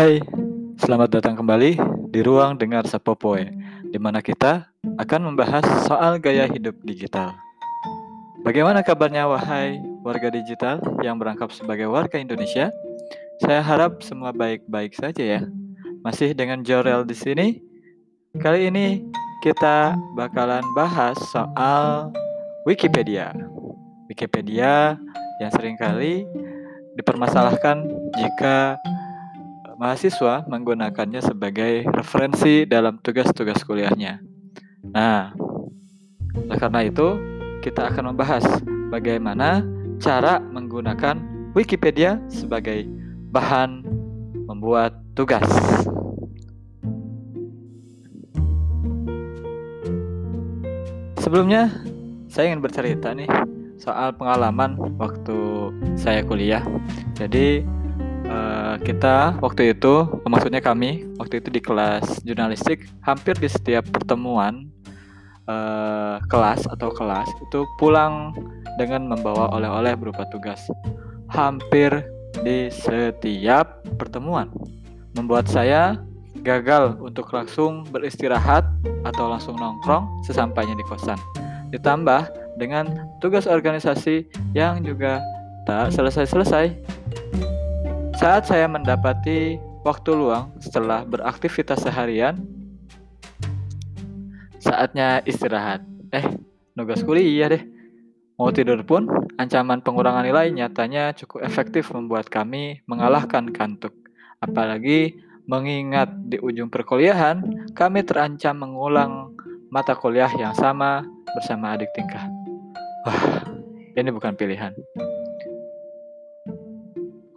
Hai, selamat datang kembali di ruang dengar Sapopoe, di mana kita akan membahas soal gaya hidup digital. Bagaimana kabarnya wahai warga digital yang berangkap sebagai warga Indonesia? Saya harap semua baik-baik saja ya. Masih dengan Jorel di sini. Kali ini kita bakalan bahas soal Wikipedia. Wikipedia yang sering kali dipermasalahkan jika mahasiswa menggunakannya sebagai referensi dalam tugas-tugas kuliahnya. Nah, karena itu kita akan membahas bagaimana cara menggunakan Wikipedia sebagai bahan membuat tugas. Sebelumnya, saya ingin bercerita nih soal pengalaman waktu saya kuliah. Jadi kita waktu itu, maksudnya kami waktu itu di kelas jurnalistik, hampir di setiap pertemuan uh, kelas atau kelas itu pulang dengan membawa oleh-oleh berupa tugas. Hampir di setiap pertemuan membuat saya gagal untuk langsung beristirahat atau langsung nongkrong sesampainya di kosan. Ditambah dengan tugas organisasi yang juga tak selesai-selesai. Saat saya mendapati waktu luang setelah beraktivitas seharian, saatnya istirahat. Eh, nugas kuliah deh. Mau tidur pun, ancaman pengurangan nilai nyatanya cukup efektif membuat kami mengalahkan kantuk. Apalagi mengingat di ujung perkuliahan, kami terancam mengulang mata kuliah yang sama bersama adik tingkah. Wah, ini bukan pilihan.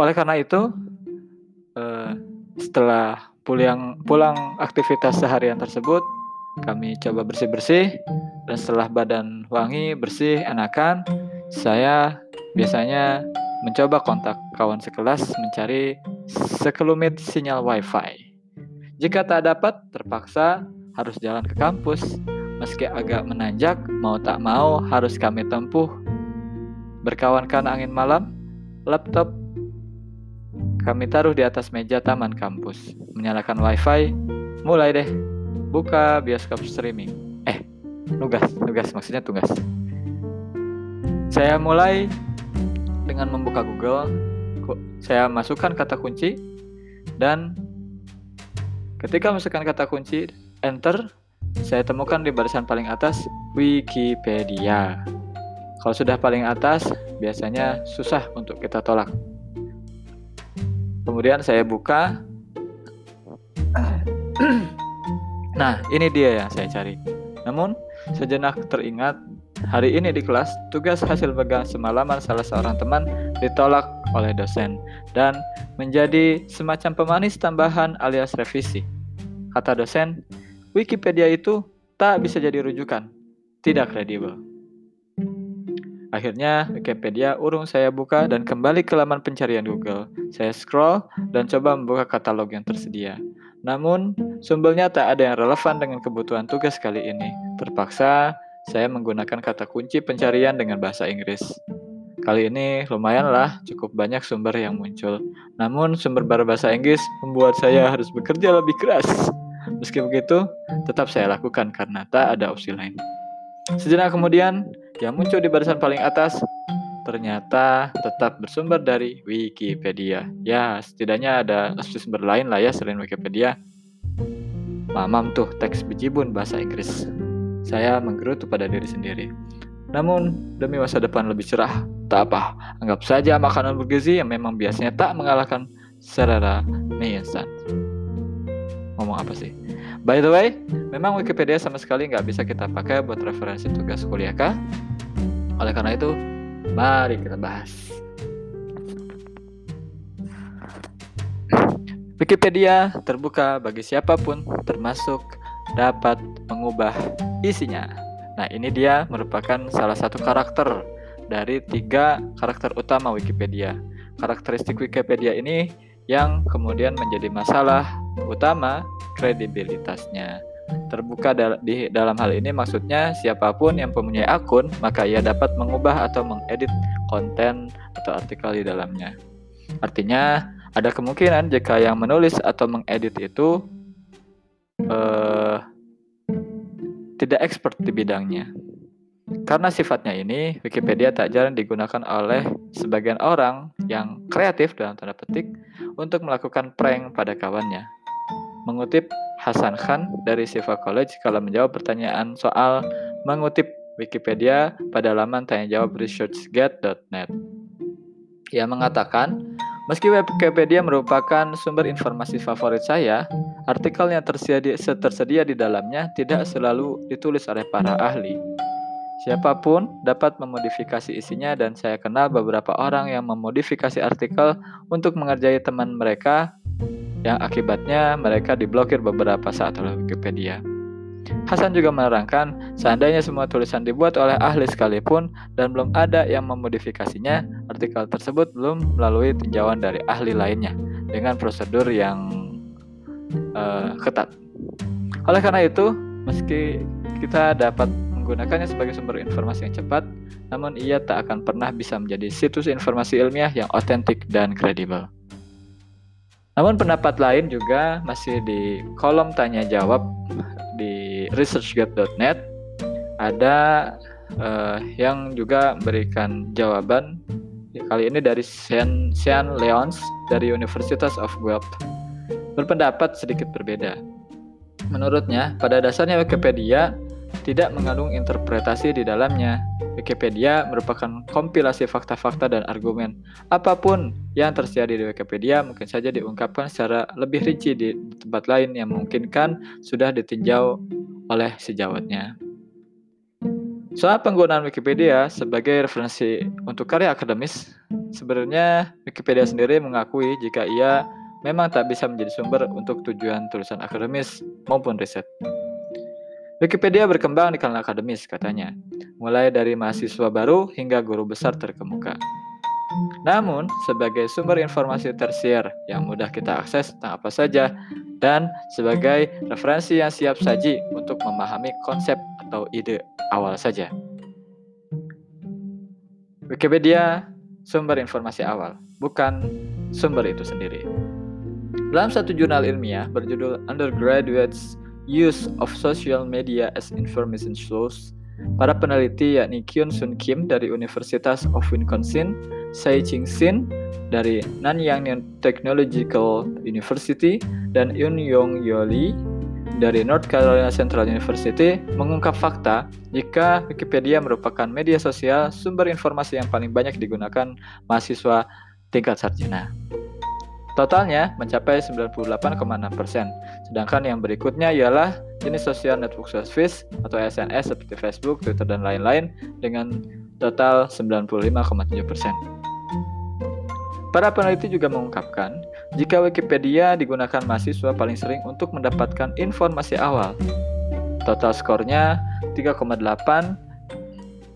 Oleh karena itu, eh, setelah pulang pulang aktivitas seharian tersebut, kami coba bersih-bersih dan setelah badan wangi, bersih, enakan, saya biasanya mencoba kontak kawan sekelas mencari sekelumit sinyal WiFi. Jika tak dapat, terpaksa harus jalan ke kampus. Meski agak menanjak, mau tak mau harus kami tempuh. Berkawankan angin malam, laptop kami taruh di atas meja taman kampus. Menyalakan wifi, mulai deh. Buka bioskop streaming. Eh, tugas, tugas maksudnya tugas. Saya mulai dengan membuka Google. Saya masukkan kata kunci dan ketika masukkan kata kunci, enter, saya temukan di barisan paling atas Wikipedia. Kalau sudah paling atas, biasanya susah untuk kita tolak. Kemudian saya buka. Nah, ini dia yang saya cari. Namun, sejenak teringat hari ini di kelas, tugas hasil pegang semalaman salah seorang teman ditolak oleh dosen dan menjadi semacam pemanis tambahan alias revisi. Kata dosen, Wikipedia itu tak bisa jadi rujukan, tidak kredibel. Akhirnya Wikipedia urung saya buka dan kembali ke laman pencarian Google. Saya scroll dan coba membuka katalog yang tersedia. Namun, sumbernya tak ada yang relevan dengan kebutuhan tugas kali ini. Terpaksa, saya menggunakan kata kunci pencarian dengan bahasa Inggris. Kali ini lumayanlah cukup banyak sumber yang muncul. Namun sumber berbahasa Inggris membuat saya harus bekerja lebih keras. Meski begitu, tetap saya lakukan karena tak ada opsi lain. Sejenak kemudian, yang muncul di barisan paling atas ternyata tetap bersumber dari Wikipedia. Ya, setidaknya ada sumber lain lah ya selain Wikipedia. Mamam tuh teks bejibun bahasa Inggris. Saya menggerutu pada diri sendiri. Namun, demi masa depan lebih cerah, tak apa. Anggap saja makanan bergizi yang memang biasanya tak mengalahkan secara mie instan. Ngomong apa sih? By the way, memang Wikipedia sama sekali nggak bisa kita pakai buat referensi tugas kuliah kah? Oleh karena itu, mari kita bahas. Wikipedia terbuka bagi siapa pun, termasuk dapat mengubah isinya. Nah, ini dia merupakan salah satu karakter dari tiga karakter utama Wikipedia. Karakteristik Wikipedia ini yang kemudian menjadi masalah utama kredibilitasnya. Terbuka dal di dalam hal ini maksudnya siapa pun yang mempunyai akun maka ia dapat mengubah atau mengedit konten atau artikel di dalamnya. Artinya Ada kemungkinan jika yang menulis atau mengedit itu uh, tidak expert di bidangnya. Karena sifatnya ini, Wikipedia tak jarang digunakan oleh sebagian orang yang kreatif dalam tanda petik untuk melakukan prank pada kawannya. Mengutip Hasan Khan dari Siva College kalau menjawab pertanyaan soal mengutip Wikipedia pada laman tanya jawab researchgate.net. Ia mengatakan, meski Wikipedia merupakan sumber informasi favorit saya, artikel yang tersedia, tersedia di dalamnya tidak selalu ditulis oleh para ahli. Siapa pun dapat memodifikasi isinya dan saya kenal beberapa orang yang memodifikasi artikel untuk mengerjai teman mereka yang akibatnya mereka diblokir beberapa saat oleh Wikipedia. Hasan juga menerangkan, seandainya semua tulisan dibuat oleh ahli sekalipun dan belum ada yang memodifikasinya, artikel tersebut belum melalui tinjauan dari ahli lainnya dengan prosedur yang uh, ketat. Oleh karena itu, meski kita dapat menggunakannya sebagai sumber informasi yang cepat, namun ia tak akan pernah bisa menjadi situs informasi ilmiah yang otentik dan kredibel. Namun pendapat lain juga masih di kolom tanya jawab di researchgate.net ada uh, yang juga memberikan jawaban kali ini dari Sean, Sean Leons dari Universitas of Guelph berpendapat sedikit berbeda. Menurutnya, pada dasarnya Wikipedia tidak mengandung interpretasi di dalamnya. Wikipedia merupakan kompilasi fakta-fakta dan argumen. Apa pun yang terjadi di Wikipedia mungkin saja diungkapkan secara lebih rinci di tempat lain yang memungkinkan sudah ditinjau oleh sejawatnya. Soal penggunaan Wikipedia sebagai referensi untuk karya akademis, sebenarnya Wikipedia sendiri mengakui jika ia memang tak bisa menjadi sumber untuk tujuan tulisan akademis maupun riset. Wikipedia berkembang di kalangan akademis, katanya, mulai dari mahasiswa baru hingga guru besar terkemuka. Namun, sebagai sumber informasi tersier yang mudah kita akses tentang apa saja, dan sebagai referensi yang siap saji untuk memahami konsep atau ide awal saja. Wikipedia sumber informasi awal, bukan sumber itu sendiri. Dalam satu jurnal ilmiah berjudul Undergraduates use of social media as information source, para peneliti yakni Kyun Sun Kim dari Universitas of Wisconsin, Sai Ching Sin dari Nanyang Technological University, dan Yun Yong Yoli dari North Carolina Central University mengungkap fakta jika Wikipedia merupakan media sosial sumber informasi yang paling banyak digunakan mahasiswa tingkat sarjana. Totalnya mencapai 98,6%. Sedangkan yang berikutnya ialah jenis social network service atau SNS seperti Facebook, Twitter, dan lain-lain dengan total 95,7%. Para peneliti juga mengungkapkan, jika Wikipedia digunakan mahasiswa paling sering untuk mendapatkan informasi awal. Total skornya 3,8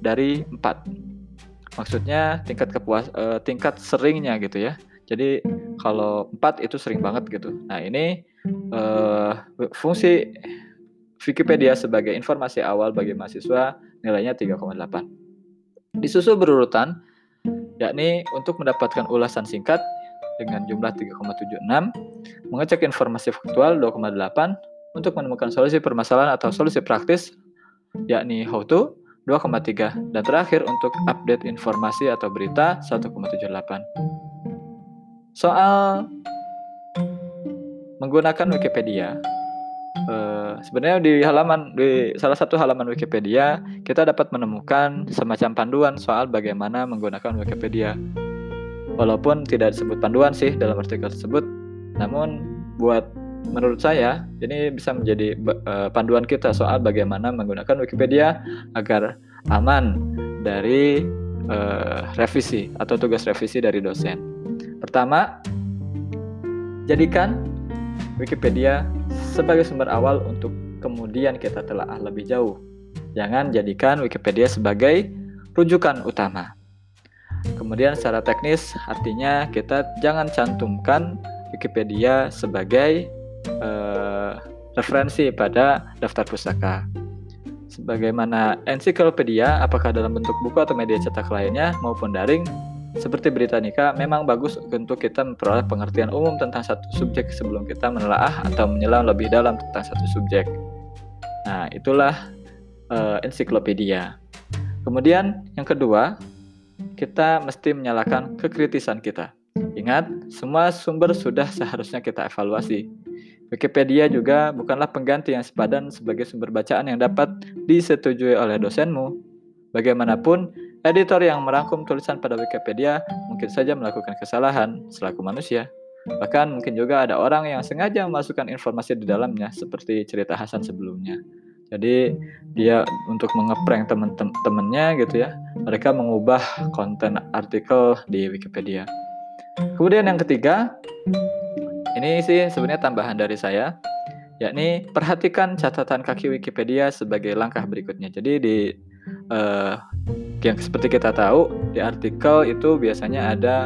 dari 4. Maksudnya tingkat kepuas uh, tingkat seringnya gitu ya. Jadi kalau 4 itu sering banget gitu. Nah, ini uh, fungsi Wikipedia sebagai informasi awal bagi mahasiswa nilainya 3,8. Disusul berurutan yakni untuk mendapatkan ulasan singkat dengan jumlah 3,76, mengecek informasi faktual 2,8, untuk menemukan solusi permasalahan atau solusi praktis yakni how to 2,3 dan terakhir untuk update informasi atau berita 1,78. Soal menggunakan Wikipedia, uh, sebenarnya di halaman di salah satu halaman Wikipedia kita dapat menemukan semacam panduan soal bagaimana menggunakan Wikipedia. Walaupun tidak disebut panduan sih dalam artikel tersebut, namun buat menurut saya ini bisa menjadi uh, panduan kita soal bagaimana menggunakan Wikipedia agar aman dari uh, revisi atau tugas revisi dari dosen. Pertama, jadikan Wikipedia sebagai sumber awal untuk kemudian kita telah lebih jauh. Jangan jadikan Wikipedia sebagai rujukan utama. Kemudian secara teknis artinya kita jangan cantumkan Wikipedia sebagai uh, referensi pada daftar pustaka. Sebagaimana ensiklopedia, apakah dalam bentuk buku atau media cetak lainnya maupun daring, seperti Britannica memang bagus untuk kita memperoleh pengertian umum tentang satu subjek sebelum kita menelaah atau menyelam lebih dalam tentang satu subjek. Nah, itulah uh, ensiklopedia. Kemudian yang kedua, kita mesti menyalakan kekritisan kita. Ingat, semua sumber sudah seharusnya kita evaluasi. Wikipedia juga bukanlah pengganti yang sepadan sebagai sumber bacaan yang dapat disetujui oleh dosenmu. Bagaimanapun, editor yang merangkum tulisan pada Wikipedia mungkin saja melakukan kesalahan selaku manusia. Bahkan mungkin juga ada orang yang sengaja memasukkan informasi di dalamnya seperti cerita Hasan sebelumnya. Jadi dia untuk mengeprank teman-temannya gitu ya, mereka mengubah konten artikel di Wikipedia. Kemudian yang ketiga, ini sih sebenarnya tambahan dari saya, yakni perhatikan catatan kaki Wikipedia sebagai langkah berikutnya. Jadi di uh, yang seperti kita tahu di artikel itu biasanya ada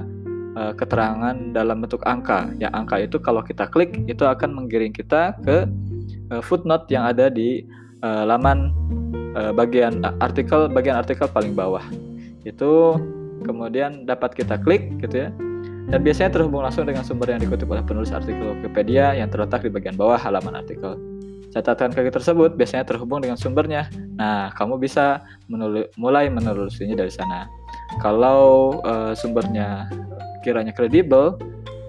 uh, keterangan dalam bentuk angka. Ya angka itu kalau kita klik itu akan menggiring kita ke uh, footnote yang ada di uh, laman uh, bagian artikel bagian artikel paling bawah. Itu kemudian dapat kita klik gitu ya dan biasanya terhubung langsung dengan sumber yang dikutip oleh penulis artikel Wikipedia yang terletak di bagian bawah halaman artikel. Catatan kaki tersebut biasanya terhubung dengan sumbernya. Nah, kamu bisa menul mulai menelusurinya dari sana. Kalau uh, sumbernya kiranya kredibel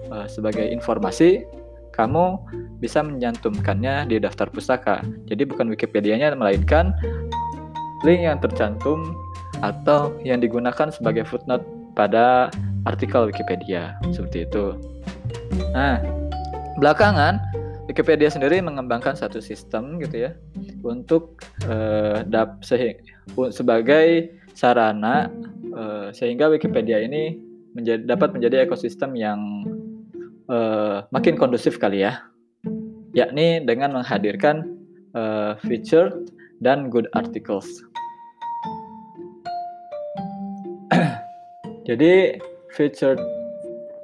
uh, sebagai informasi, kamu bisa menyantumkannya di daftar pustaka. Jadi bukan Wikipedia-nya melainkan link yang tercantum atau yang digunakan sebagai footnote pada artikel Wikipedia seperti itu. Nah, belakangan Wikipedia sendiri mengembangkan satu sistem gitu ya untuk uh, dap sebagai sarana uh, sehingga Wikipedia ini menjadi dapat menjadi ekosistem yang uh, makin kondusif kali ya, yakni dengan menghadirkan uh, featured dan good articles. Jadi featured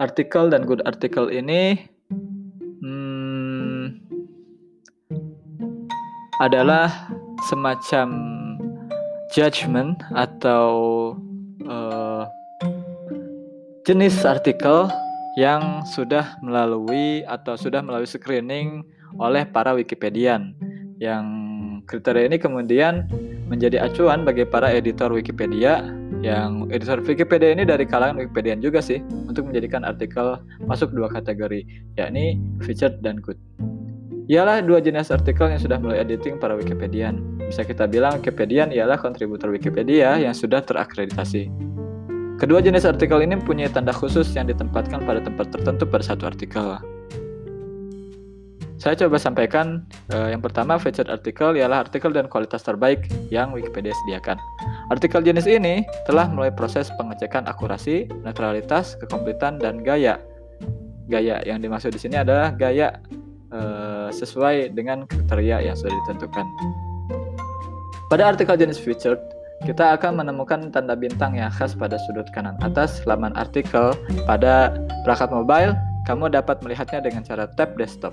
artikel dan good article ini adalah semacam judgment atau uh, jenis artikel yang sudah melalui atau sudah melalui screening oleh para Wikipedian yang kriteria ini kemudian menjadi acuan bagi para editor Wikipedia yang editor Wikipedia ini dari kalangan Wikipedian juga sih untuk menjadikan artikel masuk dua kategori yakni featured dan good. Ialah dua jenis artikel yang sudah mulai editing para Wikipedian. Bisa kita bilang Wikipedian ialah kontributor Wikipedia yang sudah terakreditasi. Kedua jenis artikel ini punya tanda khusus yang ditempatkan pada tempat tertentu pada satu artikel. Saya coba sampaikan uh, yang pertama featured artikel ialah artikel dan kualitas terbaik yang Wikipedia sediakan. Artikel jenis ini telah mulai proses pengecekan akurasi, netralitas, kekompletan dan gaya. Gaya yang dimaksud di sini adalah gaya uh, sesuai dengan kriteria yang sudah ditentukan. Pada artikel jenis featured, kita akan menemukan tanda bintang yang khas pada sudut kanan atas laman artikel. Pada perangkat mobile, kamu dapat melihatnya dengan cara tap desktop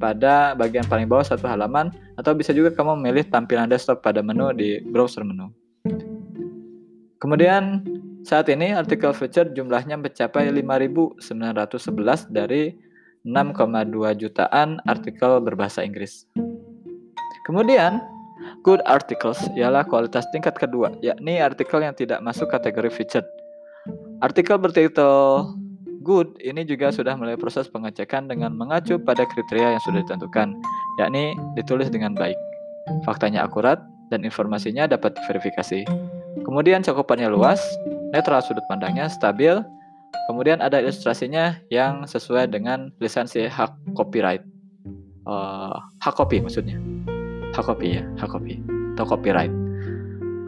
pada bagian paling bawah satu halaman atau bisa juga kamu memilih tampilan desktop pada menu di browser menu. Kemudian saat ini artikel feature jumlahnya mencapai 5.911 dari 6,2 jutaan artikel berbahasa Inggris. Kemudian, good articles ialah kualitas tingkat kedua, yakni artikel yang tidak masuk kategori featured. Artikel bertitel Good ini juga sudah mulai proses pengecekan dengan mengacu pada kriteria yang sudah ditentukan, yakni ditulis dengan baik. Faktanya akurat dan informasinya dapat diverifikasi. Kemudian cakupannya luas, netral sudut pandangnya stabil, kemudian ada ilustrasinya yang sesuai dengan lisensi hak copyright. Uh, hak copy maksudnya. Hak copy ya, hak copy atau copyright.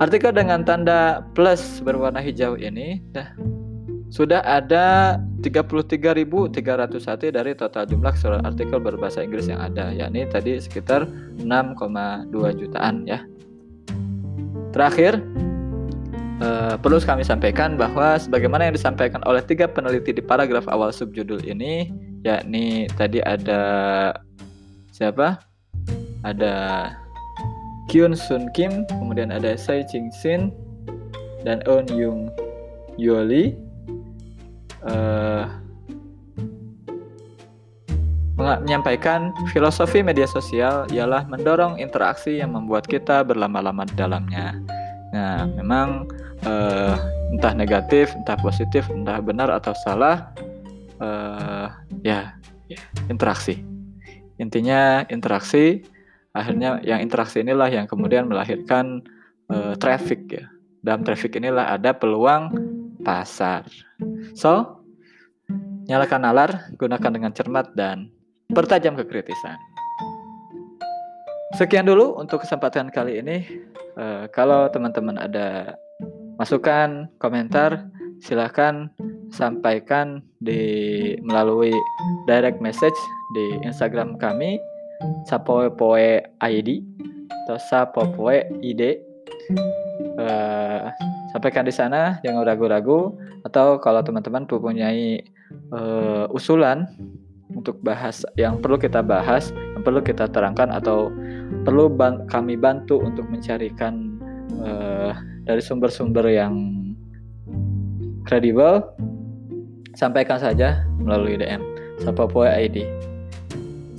Artikel dengan tanda plus berwarna hijau ini sudah ada 33.301 dari total jumlah keseluruhan artikel berbahasa Inggris yang ada, yakni tadi sekitar 6,2 jutaan ya. Terakhir, eh, perlu kami sampaikan bahwa sebagaimana yang disampaikan oleh tiga peneliti di paragraf awal subjudul ini, yakni tadi ada siapa? Ada Kyun Sun Kim, kemudian ada Sai Ching Sin, dan Eun Yung Yoli uh, menyampaikan filosofi media sosial ialah mendorong interaksi yang membuat kita berlama-lama di dalamnya. Nah, memang uh, entah negatif, entah positif, entah benar atau salah, uh, ya, interaksi. Intinya interaksi. Akhirnya yang interaksi inilah yang kemudian melahirkan uh, traffic ya. Dalam traffic inilah ada peluang pasar. So, nyalakan nalar, gunakan dengan cermat dan pertajam kekritisan. Sekian dulu untuk kesempatan kali ini. Uh, kalau teman-teman ada masukan, komentar, silahkan sampaikan di melalui direct message di Instagram kami sapopoe ID atau sapopoe ID. Uh, sampaikan di sana jangan ragu-ragu atau kalau teman-teman mempunyai uh, usulan untuk bahas yang perlu kita bahas, yang perlu kita terangkan atau perlu ban kami bantu untuk mencarikan uh, dari sumber-sumber yang kredibel, sampaikan saja melalui DM Sapapoe ID.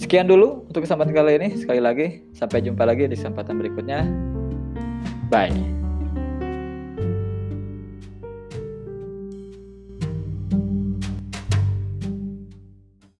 Sekian dulu untuk kesempatan kali ini. Sekali lagi, sampai jumpa lagi di kesempatan berikutnya. Bye.